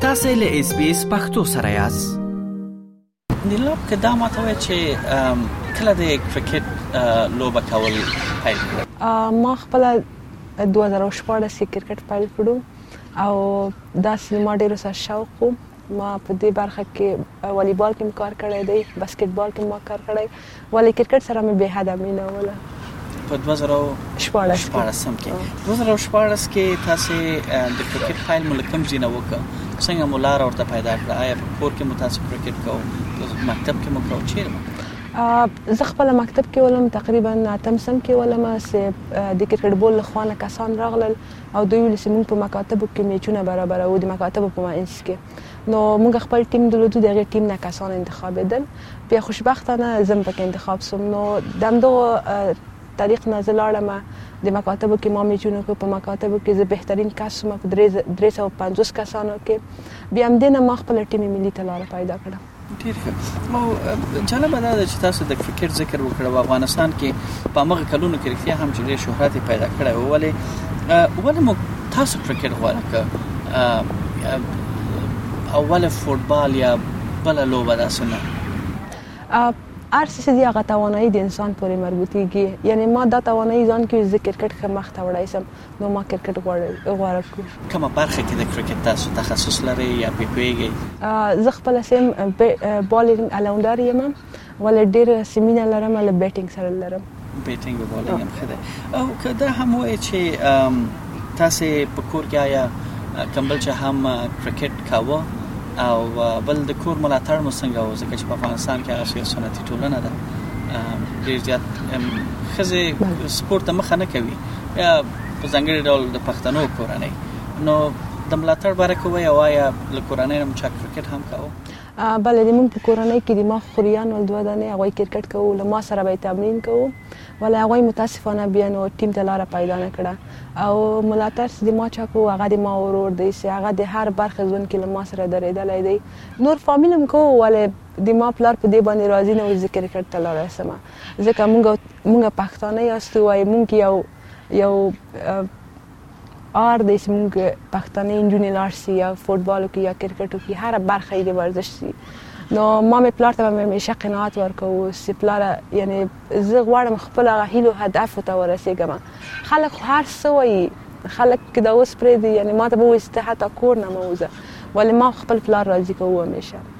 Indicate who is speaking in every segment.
Speaker 1: تاسو له اس بي اس پختو سره یاست
Speaker 2: نیلاب که دا ماته وای چې کله د کرکټ لوبه کول پیل کړم
Speaker 3: ما خپل 2014 کې کرکټ پیل کړو او دا سینما ډیره سره شوق ما په دې برخه کې والیبال کې کار کړی دی بسکټبال کې ما کار کړی ولې کرکټ سره مې به حد مینه ولا
Speaker 2: په 2014 کې 2014 کې تاسو د کرکټ خایل ملکم زینه وکړه څنګه مولار ورته پیدا کړ آیا په کور کې متاسف کرکټ کو مکتب کې مو کو چیرې
Speaker 3: زه خپل مکتب کې ولم تقریبا اتم سم کې ولم سه د کرکټ بول خو نه کسان راغلل او دوی ویل چې موږ په مکاتبو کې میچونه برابروو د مکاتبو په منځ کې نو موږ خپل ټیم درلودو د هغې ټیم نه کسان انتخابېدل بیا خوشبختانه زم پکې انتخاب سوم نو د همدغو طریق نه زه لاړم د مکاتبو کې ما میچونه وکړو په مکاتبو کې زه بهترین کس سوم په درې سوه پنځوس کسانو کې بیا همدې نه ما خپله ټیم ملي ته لاره پیدا کړه
Speaker 2: ډېر ښه. او جالبه دا ده چې تاسو د کرکټ ذکر وکړ او افغانستان کې په هغه کلونو کې رښتیا هم چې ډېر شهرت یې پیدا کړی و ولې ولې مو تاسو کرکټ غوره کړ اوله فوټبال یا بل لوبه داسې نه
Speaker 3: هر څه چې دی هغه توانایي د انسان پورې مربوطیږي یعنی ما دا توانایي ځان کې ذکر کرکټ ښه مخ ته وړای سم نو ما کرکټ غوړه غوړه کو
Speaker 2: کومه برخه کې د کرکټ تاسو تخصص لري یا په پیږي
Speaker 3: زه خپل سیم بالینګ الاونډر یم ولې ډیر سیمینه لرم له بیټینګ سره لرم
Speaker 2: بیټینګ او بالینګ هم خده او کدا هم وای چې تاسو په کور کې آیا کمبل چې هم کرکټ کاوه او بل د کور ملاتړ مو څنګه و ځکه چې په افغانستان کې هغه سنتي ټولنه ده ډیر زیات خزه سپورت مخه نه کوي یا په ځانګړي ډول د پښتنو کورنۍ نو د ملاتړ باره کې وایي او آیا له کورنۍ نه مو چا کرکټ هم کاوه
Speaker 3: بله د مونږ په کورنۍ کې د ما خوریان ول دوه دانې هغوی کرکټ کوو له ما سره به یې تمرین کوو ولی هغوی متاسفانه بیا نو ټیم ته لاره پیدا نه کړه او ملاتړ چې د ما چا کوو هغه د ما ورور دی چې هغه د هر برخې ژوند کې له ما سره درېدلی دی نور فامیل هم کوو ولی د ما پلار په دې باندې راضي نه و چې زه کرکټ ته لاړه شم ځکه مونږ مونږ پښتانه یاستو وای مونږ یو یو آر دی چې مونږ پښتانه انجونې لاړ سي یا فوټبال کې یا کرکټ کې هر برخه یې د ورزش سي نو ما مې پلار ته مې همیشه قناعت ورکوو چې پلار یعنی زه غواړم خپل هغه هیلو هدف ته ورسېږم خلک خو هر څه وایي خلک که دا اوس پرېږدي یعنی ما ته به وایي چې ته حتی کور نه مه وځه ولې ما خپل پلار راضي کوو همیشه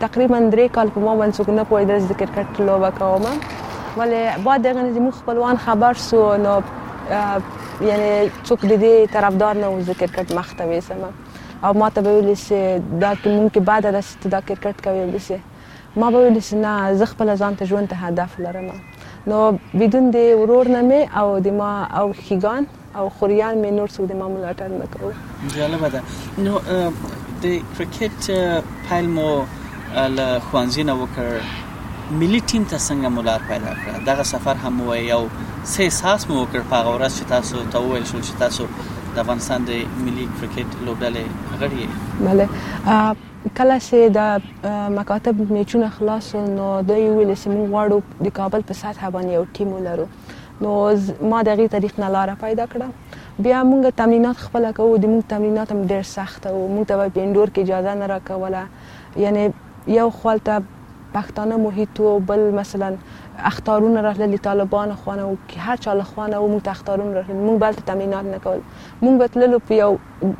Speaker 3: تقریبا درې کال په ما باندې څوک نه پوهېدل چې زه کرکټ لوبه کوم ولې بعد دغه نه زموږ خپلوان خبر سو نو یعنی څوک د دې طرفدار نه و زه کرکټ مخ ته ویسم او ما ته به ویل چې دا کې مونږ کې بده ده چې دا کرکټ کوي ویل ما به ویل چې نه زه خپل ځان ته ژوند ته هدف لرم نو بدون د ورور نه مې او د ما او خیګان او خوریان مې نور څوک د ما ملاتړ نه کوي
Speaker 2: جالبه ده نو د کرکټ پیل مو له خوانځي نه وکړ ملي ټیم ته څنګه مولار پیدا کړ دغه سفر هم و یو څه احساس مو وکړ په هغه ورځ چې تاسو ته وویل شو چې تاسو د افغانستان د ملي کرکټ لوبډلې غړي یې
Speaker 3: بله کله چې د مکاتب میچونه خلاص نو دوی ویل چې موږ غواړو د کابل په سطح باندې یو ټیم ولرو نو ما د هغې طریق نه لاره پیدا کړه بیا موږ تمرینات خپل کوو د موږ تمرینات هم ډیر سخت وو موږ ته په انډور کې اجازه نه راکوله یعنی یو خپل ته پښتانه محیط وو بل مثلا اختارونه راتلل طالبان خوانه او که هر چا خوانه او موږ اختارونه راتلل موږ بل تمرینات نه کول موږ به تللو په یو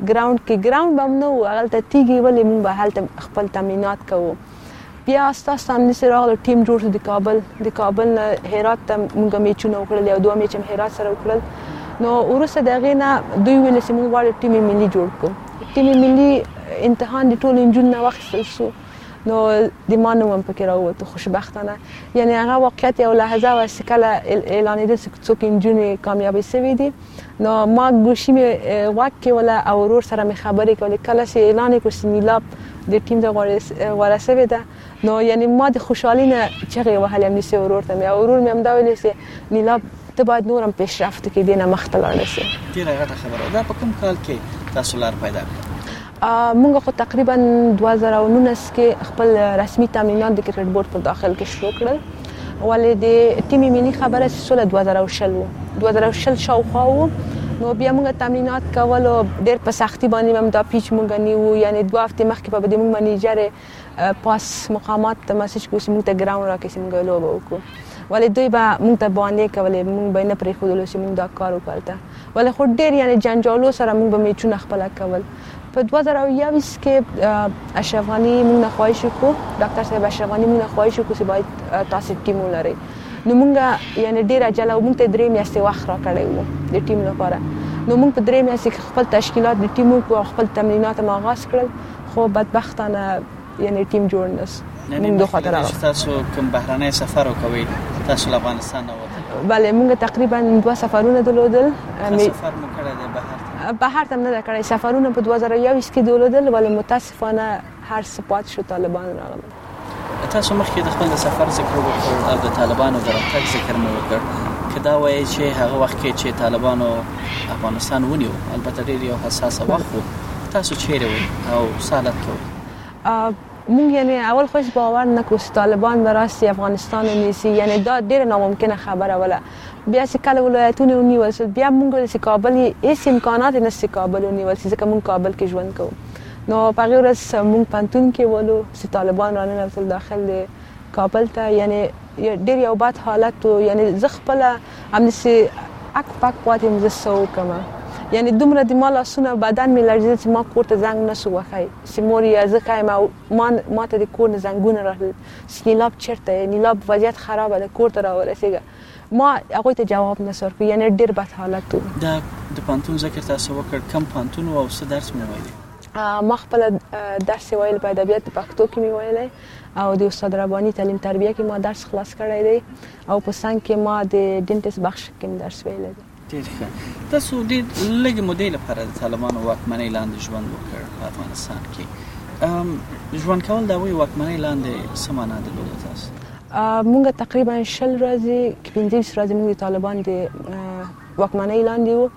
Speaker 3: ګراوند کې ګراوند هم نه و هغلته تیږي ولې موږ به هلته خپل تمرینات کوو بیا ستاسو ته همداسې راغلو ټیم جوړ شو د کابل د کابل نه هرات ته موږ میچونه وکړل یو دوه میچ هم هرات سره وکړل نو وروسته د هغې نه دوی ویل چې موږ غواړو ټیم ملي جوړ کړو ټیم ملي امتحان د ټولو نجونو نه واخیستل سو نو د ما نوم هم پکې راووت خوشبختانه یعنی هغه واقعیت یو لحظه وه چې کله اعلانېدل چې څوک نجونې کامیابې سوې دي نو ما ګوشي مې غوږ کې ولا او ورور سره مې خبرې کولې کله چې اعلان کو سیمیلاب د ټیم ته غوړه سوې ده نو یعنی ما د خوشحالي نه چغې وهلې هم دې ورور ته مې او ورور مې هم دا ویلې چې نیلاب ته باید نورم پیشرفت کې دینه مخته لاړ شي
Speaker 2: ډیره غټه خبره ده په کوم کال کې تاسو لار پیدا کړه
Speaker 3: مونږ خو تقریبا دوه زره او نولس کې خپل رسمي تمرینات د کرکټ بورډ پر داخل کې شروع کړل ولې د ټیمي ملي خبره چې سوله دوه زره او شل و دوه زره او شل شاوخوا و نو بیا موږ تمرینات کولو ډېر په سختي باندې هم دا پیچ موږ نیو یعنی دوه هفته مخکې به د موږ منیجر پاس مقامات ته مسج کوو چې موږ ته ګراوند راکړي چې موږ لوبه وکړو ولې دوی به موږ ته باندې کولې موږ به نه پرېښودلو چې موږ دا کار وکړو هلته ولې خو ډېر یعنې جنجالو سره موږ به میچونه خپله کول په 2021 کې اشرف غني موږ نه خواهش وکړو ډاکټر صاحب اشرف غني موږ نه خواهش وکړو چې باید تاسو ټیم ولرئ نو موږ یعنې ډېر عجله موږ ته درې میاشتې وخت راکړی وو د ټیم لپاره نو موږ په درې میاشتې کې خپل تشکیلات د ټیم وکړو خپل تمرینات هم آغاز کړل خو بدبختانه یعنی ټیم جوړ نس
Speaker 2: موږ دوه خاطر راغلو تاسو کوم بهرنۍ سفر وکوي تاسو له افغانستان نه وته
Speaker 3: بله موږ تقریبا دوه سفرونه درلودل
Speaker 2: سفر مو کړی دی بهر
Speaker 3: بهر تم نه کړی سفرونه په 2021 کې درلودل ولې متاسفانه هر سپات شو طالبان راغلل
Speaker 2: تاسو مخکې د خپل د سفر ذکر وکړ او د طالبانو د راتګ ذکر مو وکړ که دا وایي چې هغه وخت کې چې طالبانو افغانستان ونیو البته ډیر یو حساس وخت وو تاسو چیرې وئ او سالت کې وئ
Speaker 3: مونږ یعنی اول خوش باور نکو چې طالبان به راسي افغانستان ونیسي یعنی دا ډیره ناممکنه خبره وله بیا چې کله ولایتونه ونیول شول بیا موږ ویل چې کابل یې هیڅ امکانات یې نشته چې کابل ونیول شي ځکه موږ کابل کې ژوند کوو نو په هغې ورځ موږ پوهنتون کې ولو چې طالبان راننوتل داخل دی کابل ته یعنې ډېر یو بد حالت و یعنې زه خپله همداسې اک پک پاتې یم زه څه وکړم یعنې دومره د ما لاسونه بدن مې لړزېده چې ما کور ته زنګ نه شو وښی چې مور یې زه ښه یم او ما ما ته د کور نه زنګونه راتلل چې نیلاب چیرته یې نیلاب وضعیت خرابه ده کور ته راورسېږه ما هغوی ته جواب نه ورکړ یعنی ډېر بد حالت و
Speaker 2: دا د پانتون ذکر تاسو وکړ کم پانتون او څه درس مو ویلی
Speaker 3: ما خپل درس ویل په ادبیات پښتو کې می ویلی او د استاد ربانی تعلیم تربیه کې ما درس خلاص کړی دی او په څنګ کې ما د ډینټس بخش کې درس ویلی دی
Speaker 2: ډېر ښه. تاسو ډېر لږې مودې لپاره د طالبانو واکمنۍ لاندې ژوند وکړ په افغانستان کې. ژوند کول د هغوی واکمنۍ لاندې څه معنا درلوده تاسو؟
Speaker 3: موږ تقریبا شل ورځې کې پنځه ویشت ورځې موږ د طالبان د واکمنۍ لاندې وو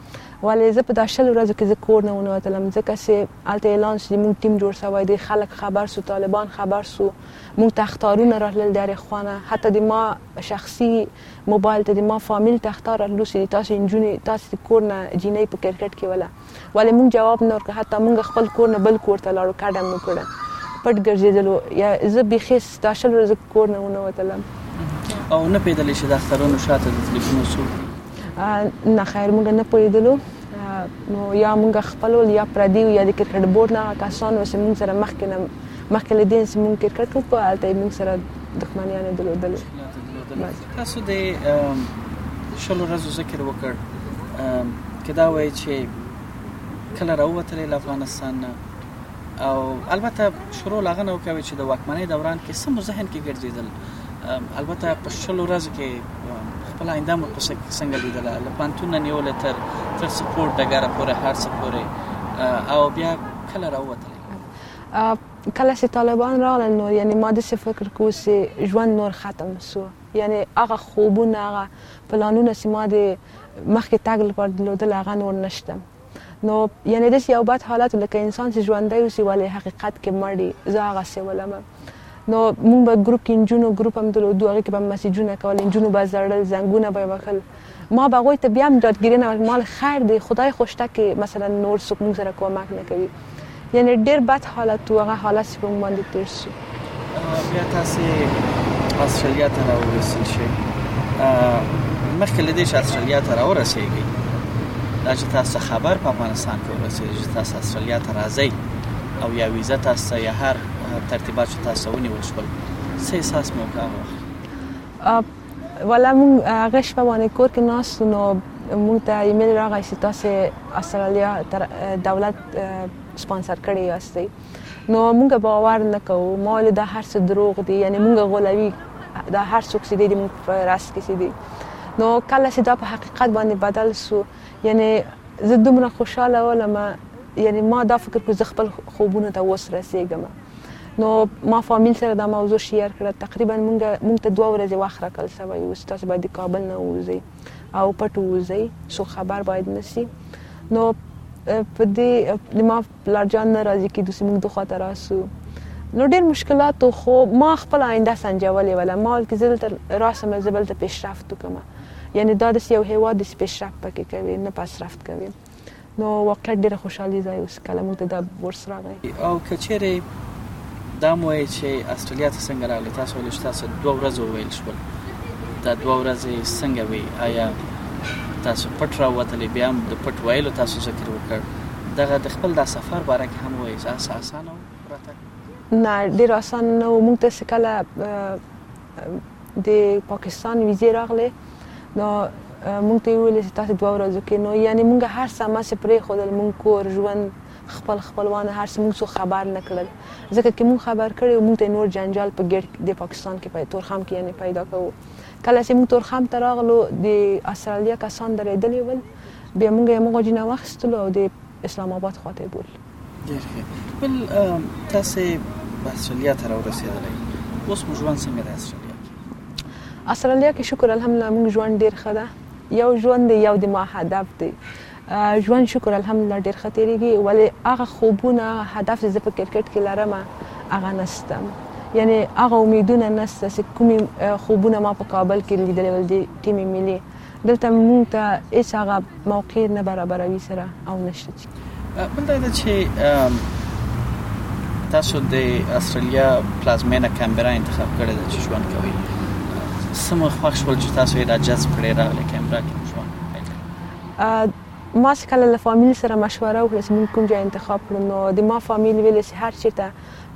Speaker 3: ولې زه په دا شل ورځو کې زه کور نه ونه وتلم ځکه چې هلته اعلان شو چې موږ ټیم جوړ شوی دی خلک خبر شو طالبان خبر شو موږ ته اخطارونه راتلل د هرې خوا نه حتی د ما شخصي موبایل ته د ما فامیل تختار الوسی دی تاسو انجونی تاسو د کور نه جینۍ په کرکټ کې ولا ولې مونږ جواب نه ورکړ حتی مونږ خپل کور نه بل کور ته لاړو کډه مو کړه پټ ګرځیدلو یا زه بیخي ستاشل ورځ کور نه ونه وتلم
Speaker 2: او نه پیدل شي د اخترونو شاته د تلفون وسو
Speaker 3: نه خیر مونږ نه پویدلو نو یا مونږ خپل یا پردی یا د کرکټ بورډ نه کسان وسه مونږ سره مخکې نه مخکې لدین سمون کرکټ په حالت مونږ سره دښمنیانو درلودل
Speaker 2: تاسو د شل ورځو ذکر وکړ که دا وایي چې کله راووتلې له افغانستان نه او البته شروع لاغنه وکوي چې د واکمنۍ دوران کې سم ذهن کې ګرځیدل البته په شلو ورځو کې خپل آینده مو پسې څنګه لیدله له پانتون نه نیولې تر تر سپورټ ډګره پورې هر څه پورې او بیا کله راووتلې
Speaker 3: کله چې طالبان راغلل نو یعنی ما داسې فکر کو چې ژوند نور ختم سو یعنی هغه خوبونه هغه پلانونه چې ما د مخکې تګ لپاره درلودل هغه نور نشته نو یعنی داسې یو بد حالت لکه انسان چې ژوندی اوسي ولې حقیقت کې مړی زه هغسې ولم نو مونږ به ګروپ کې نجونو ګروپ هم درلودو هغې کې به مسیجونه کول نجونو به ژړل زنګونه به یې وهل ما به هغوی ته بیا هم جادګیري نه ویل مال خیر دی خدای خو شته که مثلا نور څوک موږ سره کمک نه کوي یعنې ډېر بد حالت و هغه حالت چې په موږ باندې تېر سو
Speaker 2: بیا تاسې استرالیا ته راورسېد شئ مخکې له دې چې استرالیا ته راورسېږئ دا چې تاسو خبر په افغانستان کې ورسېږئ چې تاسو استرالیا ته راځئ او یا ویزه تاسو یا هر ترتیبات چې تاسو ونیول شول څه احساس مو
Speaker 3: وکړ ولا مونږ هغه شپه باندې کور کې ناست نو مونږ ته ایمیل راغی چې تاسو استرالیا تر دولت سپانسر کړی یاستئ نو مونږ باور نه کوو ما ول دا هر څه دروغ دي یعنی مونږ غولوي دا هر څوک چې دي مونږ په راس کې دي نو کله چې دا په حقیقت باندې بدل سو یعنی زه دومره خوشاله ولم یعنی ما دا فکر کو زه خپل خوبونو ته اوس رسیدم نو ما فامیل سره دا موضوع شیر کړه تقریبا مونږ مونږ ته دوه ورځې وخت راکړ سوی اوس تاسو باید کابل نه ووځئ او پټ ووځئ سو خبر باید نسی نو په دې ما پلار جان نه راضي کېدو چې مونږ دخوا ته راسو نو ډېر مشکلات خو ما خپل آینده سنجولې وله ما ویل که زه دلته راسم زه به دلته پیشرفت وکړم یعنې دا داسې یو هېواد دی چې پیشرفت پکې کوي نه پسرفت کوي نو واقعیت ډیره خوشحالي ځای اوس کله موږ ته دا بورس راغی
Speaker 2: او کچېرې دا مو وایي چې استرالیا ته څنګه راغلی تاسو ویل چې تاسو دوه ورځې وویل شول دا دوه ورځې څنګه وي آیا تاسو پټ راوتلې بیا هم د پټ ویلو تاسو ذکر وکړ دغه د خپل دا سفر باره کې هم وایي چې اساسانه راته
Speaker 3: نه ډیر اسان نه مونږ ته سکله د پاکستان ویزه راغله نو مونږ ته ویل چې تاسو دوه ورځو کې نو یعنی مونږ هر څه مس پرې خودل مونږ کور ژوند خپل خپلوان هر څه مونږ څو خبر نکړل ځکه کې مونږ خبر کړي مونږ ته نور جنجال په ګډ د پاکستان کې په تورخم کې یعنی پیدا کوو کله چې مونږ تورخم ته راغلو د استرالیا کسان درېدلې ول بیا مونږ یې مونږ جنواخستلو او د اسلام آباد خواته بول
Speaker 2: ډېر ښه. بل تاسې به استرالیا ته راورسېدلی، اوس مو ژوند څنګه دی استرالیا کې؟
Speaker 3: استرالیا کې شکر الحمدلله موږ ژوند ډېر ښه ده. یو ژوند دی یو د ما هدف دی ژوند شکر الحمدلله ډیر ښه تیریږي ولی هغه خوبونه هدف چې زه په کرکټ کې لرم هغه نشته یعنی هغه امیدونه نشته چې کومې خوبونه ما په کابل کې لیدلې ول د ټیم ملي دلته مونږ ته هیڅ هغه موقع نه برابروي سره او نشته چې
Speaker 2: بل دا ده چې تاسو د استرالیا پلازمینه کمبرا انتخاب کړې ده چې ژوند کوي سمه خوښ ول چې تاسو یې را جذب کړې راغلي کمبرا کې ژوند
Speaker 3: ما چې کله له فامیل سره مشوره وکړه چې موږ کوم ځای انتخاب کړو نو د ما فامیل ویل چې هر چیرته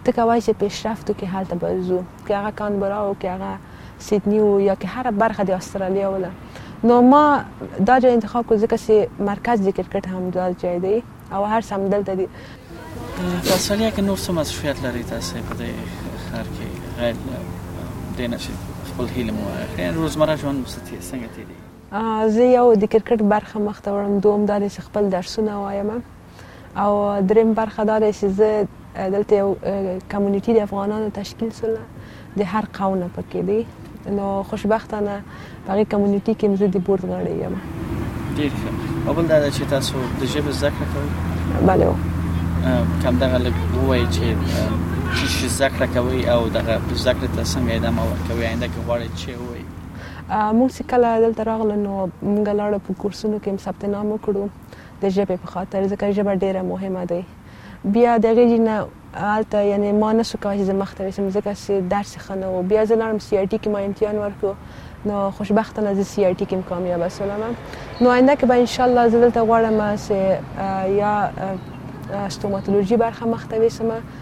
Speaker 3: ته کوای چې پیشرفت وکړې هلته به ځو که هغه کانبرا وو که هغه سیدنی وو یا که هر برخه د استرالیا ولا نو ما دا جای انتخاب کړ ځکه چې مرکز د کرکټ هم دا جای دی او هر سم دلته دی
Speaker 2: په استرالیا کې نور څه مصرفیت لري تاسو په دې ښار کې غیر دینه چې خپل هیله مو غیر روزمره ژوند مو څنګه تیری
Speaker 3: زه یو د کرکټ برخه مخته وړم دوم دا چې خپل درسونه وایم او دریم برخه دا ده چې زه دلته یو کمیونټي د افغانانو تشکیل سوله د هر قوم نه پکې دی نو خوشبختانه په هغې کمیونټي کې زه د بورد غړی یم
Speaker 2: ډېر ښه او بل دا ده چې تاسو د ژبې زده کړه
Speaker 3: کوئ
Speaker 2: بله همدغه لږ ووایي چې چې زده کړه کوئ او دغه زده کړې ته څنګه ادامه ورکوئ آینده که غواړئ چې ووایي
Speaker 3: موږ چې کله دلته راغلو نو موږ لاړو په کورسونو کې ثبت نام وکړو د ژبې په خاطر ځکه ژبه ډیره مهمه دی بیا د هغې ځای نه هلته یعنې ما نه سو کولی چې زه مخته یوسم ځکه چې درس ښه نه و بیا زه لاړم سي آی ټي کې ما امتحان ورکړو نو خوشبختانه زه سي آی ټي کې هم کامیابه سولم نو آینده کې به انشاءالله زه دلته غواړم چې یا ستوماتولوژي برخه مخته ویسم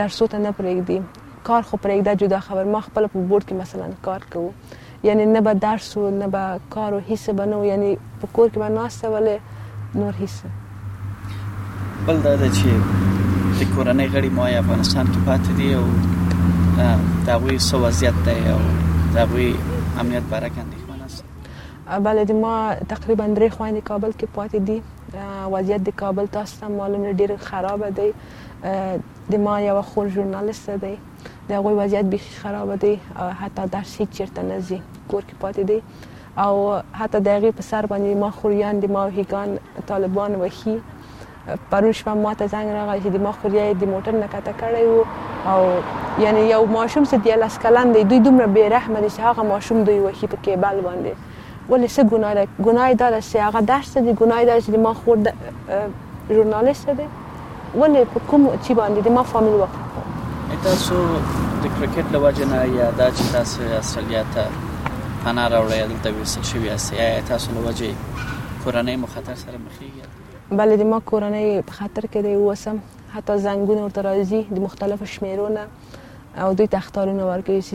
Speaker 3: درسو ته نه پرېږدي کار خو پرېږده جدا خبر ما خپل په بورډ کې مثلا کار کوو یعنی نه به درس و نه به کار و هیڅ به نه یعنی په کور کې به ناسته ولې نور هیڅ
Speaker 2: بل دا ده چې د کورنۍ غړي مو افغانستان کې پاتې دي او د هغوی څه وضعیت دی او د هغوی امنیت باره کې اندېښمن است
Speaker 3: بله د ما تقریبا درې خویندې کابل کې پاتې دي وضعیت د کابل تاسو ته معلوم ډېر خراب دی د ما یوه خور ژورنالیسته دی د هغوی وضعیت بیخي خراب دی حتی درس هیڅ چیرته نه ځي کور کې پاتې دی او حتی د هغې په سر باندې ما خوریان د ما هیګان طالبان وهي پرون شپه ما ته زنګ راغی چې د ما خوریا د موټر نه کته کړی وو او یعنی یو ماشوم چې د لس کلن دی دوی دومره بې رحمه دي چې هغه ماشوم دوی وهي په کیبل باندې ولې څه ګناه ده ګناه دا ده چې هغه درس دی ګناه دا چې ما خور د ژورنالیست دی ولې په کوم چی باندې د ما فامیل وقف
Speaker 2: تاسو د کرکټ له وجه نه یا دا چې تاسو استرالیا ته پناه راوړی دلته ویسل شوي یاست یا تاسو له وجې کورنۍ مو خطر سره مخېږي
Speaker 3: بله د ما کورنۍ په خطر کې دی اوس هم حتی زنګونه ورته راځي د مختلفو
Speaker 4: شمېرو نه
Speaker 3: او دوی ته اخطارونه ورکوي چې